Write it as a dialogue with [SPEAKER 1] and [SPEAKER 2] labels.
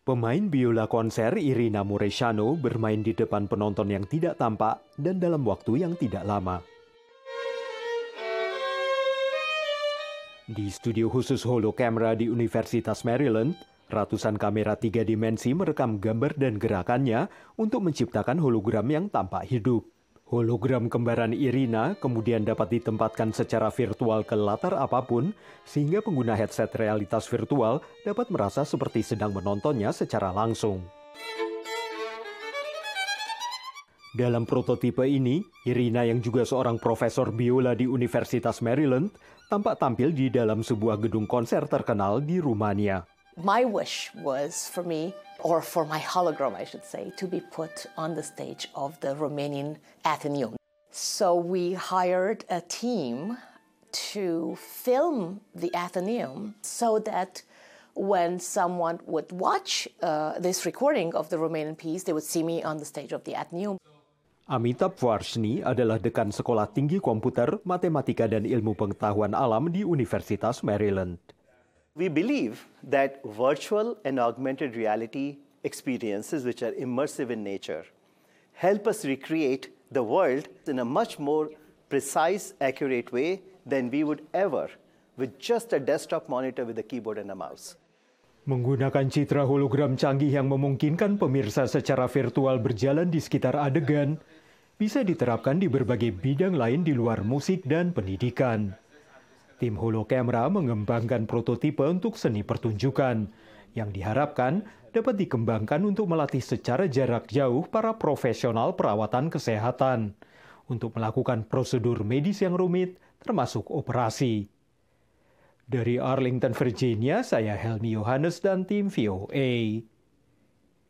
[SPEAKER 1] Pemain biola konser Irina Mureshano bermain di depan penonton yang tidak tampak dan dalam waktu yang tidak lama. Di studio khusus holo camera di Universitas Maryland, ratusan kamera tiga dimensi merekam gambar dan gerakannya untuk menciptakan hologram yang tampak hidup. Hologram kembaran Irina kemudian dapat ditempatkan secara virtual ke latar apa pun, sehingga pengguna headset realitas virtual dapat merasa seperti sedang menontonnya secara langsung. Dalam prototipe ini, Irina yang juga seorang profesor biola di Universitas Maryland tampak tampil di dalam sebuah gedung konser terkenal di Rumania.
[SPEAKER 2] My wish was for me or for my hologram, I should say, to be put on the stage of the Romanian Athenaeum. So we hired a team to film the Athenaeum so that when someone would watch uh, this recording of the Romanian piece, they would see me on the stage of the Athenaeum.
[SPEAKER 1] Amitabh Varshney adalah dekan Sekolah Tinggi Komputer, Matematika dan Ilmu Pengetahuan Alam di Universitas Maryland.
[SPEAKER 3] We believe that virtual and augmented reality experiences, which are immersive in nature, help us recreate the world in a much more precise, accurate way than we would ever with just a desktop monitor with a keyboard and a mouse.
[SPEAKER 1] Menggunakan citra hologram canggih yang memungkinkan pemirsa secara virtual berjalan di sekitar adegan, bisa diterapkan di berbagai bidang lain di luar musik dan pendidikan. Tim Holocamera mengembangkan prototipe untuk seni pertunjukan yang diharapkan dapat dikembangkan untuk melatih secara jarak jauh para profesional perawatan kesehatan untuk melakukan prosedur medis yang rumit termasuk operasi. Dari Arlington, Virginia, saya Helmi Yohanes dan tim VOA.